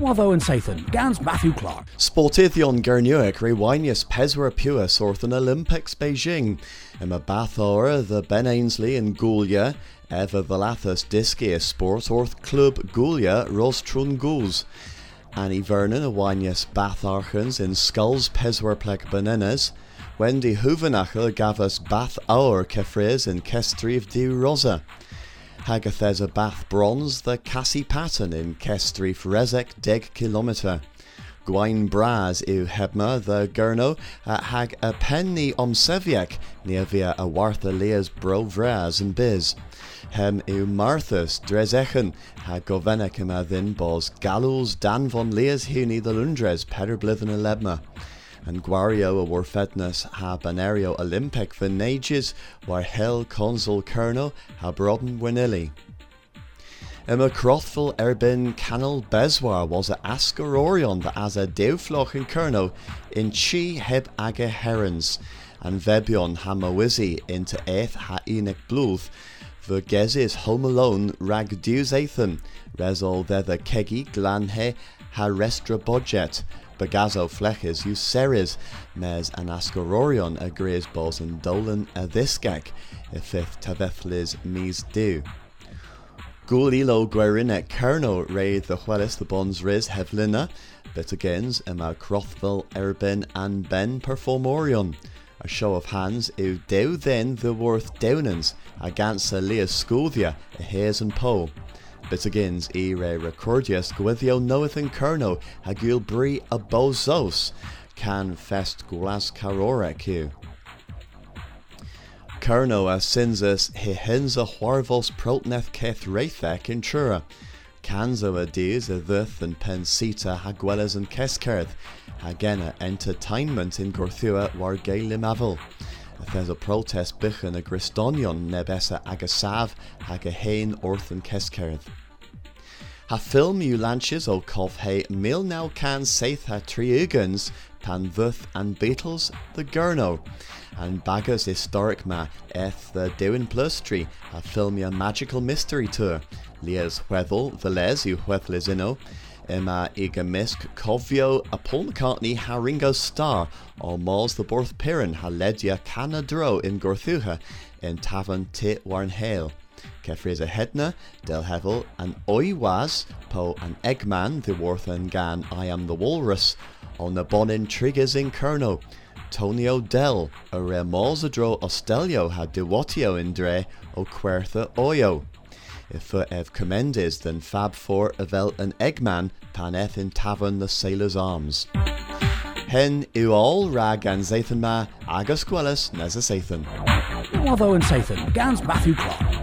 Watho and Sathan, Gans Matthew Clark. Sportithion Gernuic rewinius peswer puis orth an Olympics Beijing. Emma Bathora, the Ben Ainslie and Goulia, Eva Valathus Discia Sport orth Club Goulia Rostrun Gouls. Annie Vernon a winius Batharchens in Skulls Peswer Plek Bananas. Wendy Houvenaghel gavus Bath Aur Kefres in Kestriv di Rosa. Hagathes Bath Bronze the Cassie Patten in Kestrif Rezek deg kilometer. Gwain Braz yw hebma the Gurno a hag a penny omseviec near via a wartha leas bro vraz and biz. Hem yw Marthus drezechen hag govenec yma bos galws dan von leas huni the Lundres peder blithen a lebma and Guario a warfednus ha banario Olympic venages war hel consul kerno ha broden winili. Emma Crothful erbin canal bezwar was a ascarorion that as a deufloch in kerno in chi heb aga herons and vebion hamawizi into eth ha enic bluth the gezis home alone rag deus athan resol the kegi glanhe ha restra budget bagazo fleches you series mes an ascororion agrees bos and dolan a thisgag ifith tavethlis mis du. Gulilo guerinek kerno ray the huelis the bons riz hevlina, but agains emma crothville erbin and ben performorion. A show of hands ew dew then the worth downans against a lea scothia a hares and po. But agains e re recordius gwithio knoweth in kerno hagul bri a can fest gulas carora q. Kerno a sinsus he hinza huarvos protneth keth reithek in chura. Kanzo a dees a thith and pensita haguelas and keskerth, hagena entertainment in Gorthua war limavel. There's a protest bichen a gristonion nebessa agasav hagahain orth and keskerth. Ha film you lanches o cof he mil now can saith ha triugans pan thuth and Beatles the Gurno. And Baggers historic ma eth the Dewin Plus tree ha film ya magical mystery tour. Lias Hwethel the les you Hwethlizino. Emma iga misk cofio a Paul McCartney ha Ringo Starr o Mars the Borth Piran ha ledia Canadro in Gorthuha in Tavern Tit Warn Hale. Kefriza Hedna, Del Hevel, and Oi Was, Po and Eggman, the Worth and Gan I Am the Walrus, on the Bonin Triggers in Kerno, Tonio Del, a Remozadro Ostelio had Dewotio in Dre, o Quertha Oyo. If uh, ev commendes then Fab 4 Avel and Eggman, Paneth in Tavern the Sailor's Arms. Hen u all rag and Zathan ma, agus quellis neza Sathan. Watho and Sathan, Gans Matthew Clark.